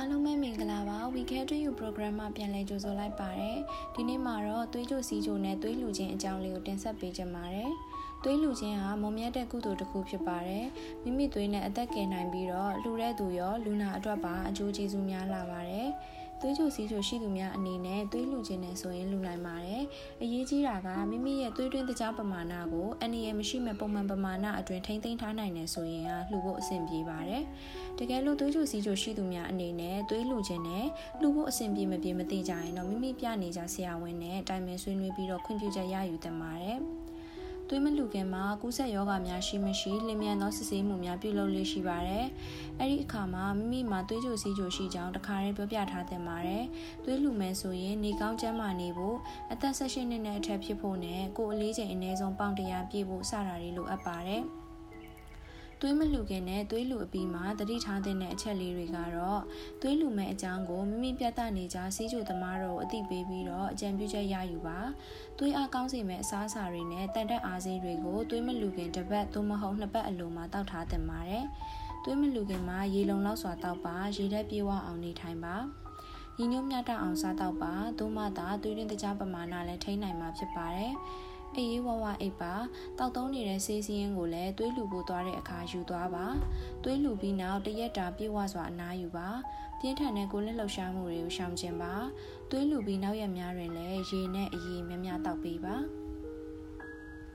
အားလုံးပဲမင်္ဂလာပါ We Care to You program မှာပြန်လည်ကြိုဆိုလိုက်ပါတယ်ဒီနေ့မှာတော့သွေးကြိုစီကြိုနဲ့သွေးလူချင်းအကြောင်းလေးကိုတင်ဆက်ပေးချင်ပါတယ်သွေးလူချင်းဟာမုံမြတ်တဲ့ကုသိုလ်တစ်ခုဖြစ်ပါတယ်မိမိသွေးနဲ့အသက်ကယ်နိုင်ပြီးတော့လှူတဲ့သူရောလူနာအတွက်ပါအကျိုးကျေးဇူးများလာပါတယ် သွေးကြိုစီးကြိုရှိသူများအနေနဲ့သွေးလူခြင်းနဲ့ဆိုရင်လူနိုင်ပါတယ်။အရေးကြီးတာကမိမိရဲ့သွေးတွင်းတကြားပမာဏကိုအန်နီရမရှိမဲ့ပုံမှန်ပမာဏအတွင်းထိမ့်သိမ်းထားနိုင်တယ်ဆိုရင်လှူဖို့အဆင်ပြေပါတယ်။တကယ်လို့သွေးကြိုစီးကြိုရှိသူများအနေနဲ့သွေးလူခြင်းနဲ့လှူဖို့အဆင်ပြေမပြေမသိကြရင်တော့မိမိပြနေကြဆရာဝန်နဲ့တိုင်ပင်ဆွေးနွေးပြီးတော့ခွင့်ပြုချက်ရယူသင့်ပါတယ်။ သွေးမလူခင်မှာကူးစက်ရောဂါများရှိမရှိလင်မြန်သောစစ်ဆေးမှုများပြုလုပ်လေးရှိပါတယ်။အဲ့ဒီအခါမှာမိမိမှာသွေးကြိုစီးကြိုရှိကြောင်းတခါတည်းပြောပြထားသင့်ပါတယ်။သွေးလူမယ်ဆိုရင်နေကောင်းကျန်းမာနေဖို့အသက်16နှစ်နဲ့အထက်ဖြစ်ဖို့နဲ့ကိုယ်အလေးချိန်အနည်းဆုံးပေါင်100ပြည့်ဖို့စတာတွေလိုအပ်ပါတယ်။ သွေးမလှူခင်နဲ့သွေးလှူအပြီးမှာတတိထားတဲ့အချက်လေးတွေကတော့သွေးလှူမဲ့အကြောင်းကိုမိမိပြသနေကြစီးကျူသမားတို့အသိပေးပြီးတော့အကြံပြုချက်ရယူပါသွေးအားကောင်းစေမဲ့အစားအစာတွေနဲ့တန်တက်အားစေးတွေကိုသွေးမလှူခင်တစ်ပတ်သို့မဟုတ်နှစ်ပတ်အလိုမှာတောက်ထားသင့်ပါတယ်သွေးမလှူခင်မှာရေလုံလောက်စွာတောက်ပါရေဓာတ်ပြေဝအောင်နေထိုင်ပါညီညွတ်မြတ်တအောင်စားတော့ပါသို့မှသာသွေးရင်းတကြားပမာဏလည်းထိန်းနိုင်မှာဖြစ်ပါတယ် အေးဝဝအိပ်ပါတောက်သုံးနေတဲ့ဆေးစည်းရင်ကိုလည်းသွေးလူပို့သွားတဲ့အခါယူသွားပါသွေးလူပြီးနောက်တရက်တာပြေဝစွာအနားယူပါပြင်းထန်တဲ့ကိုယ်လက်လှုပ်ရှားမှုတွေကိုရှောင်ကျဉ်ပါသွေးလူပြီးနောက်ရက်များတွင်လည်းရေနဲ့အရည်များများတောက်ပေးပါ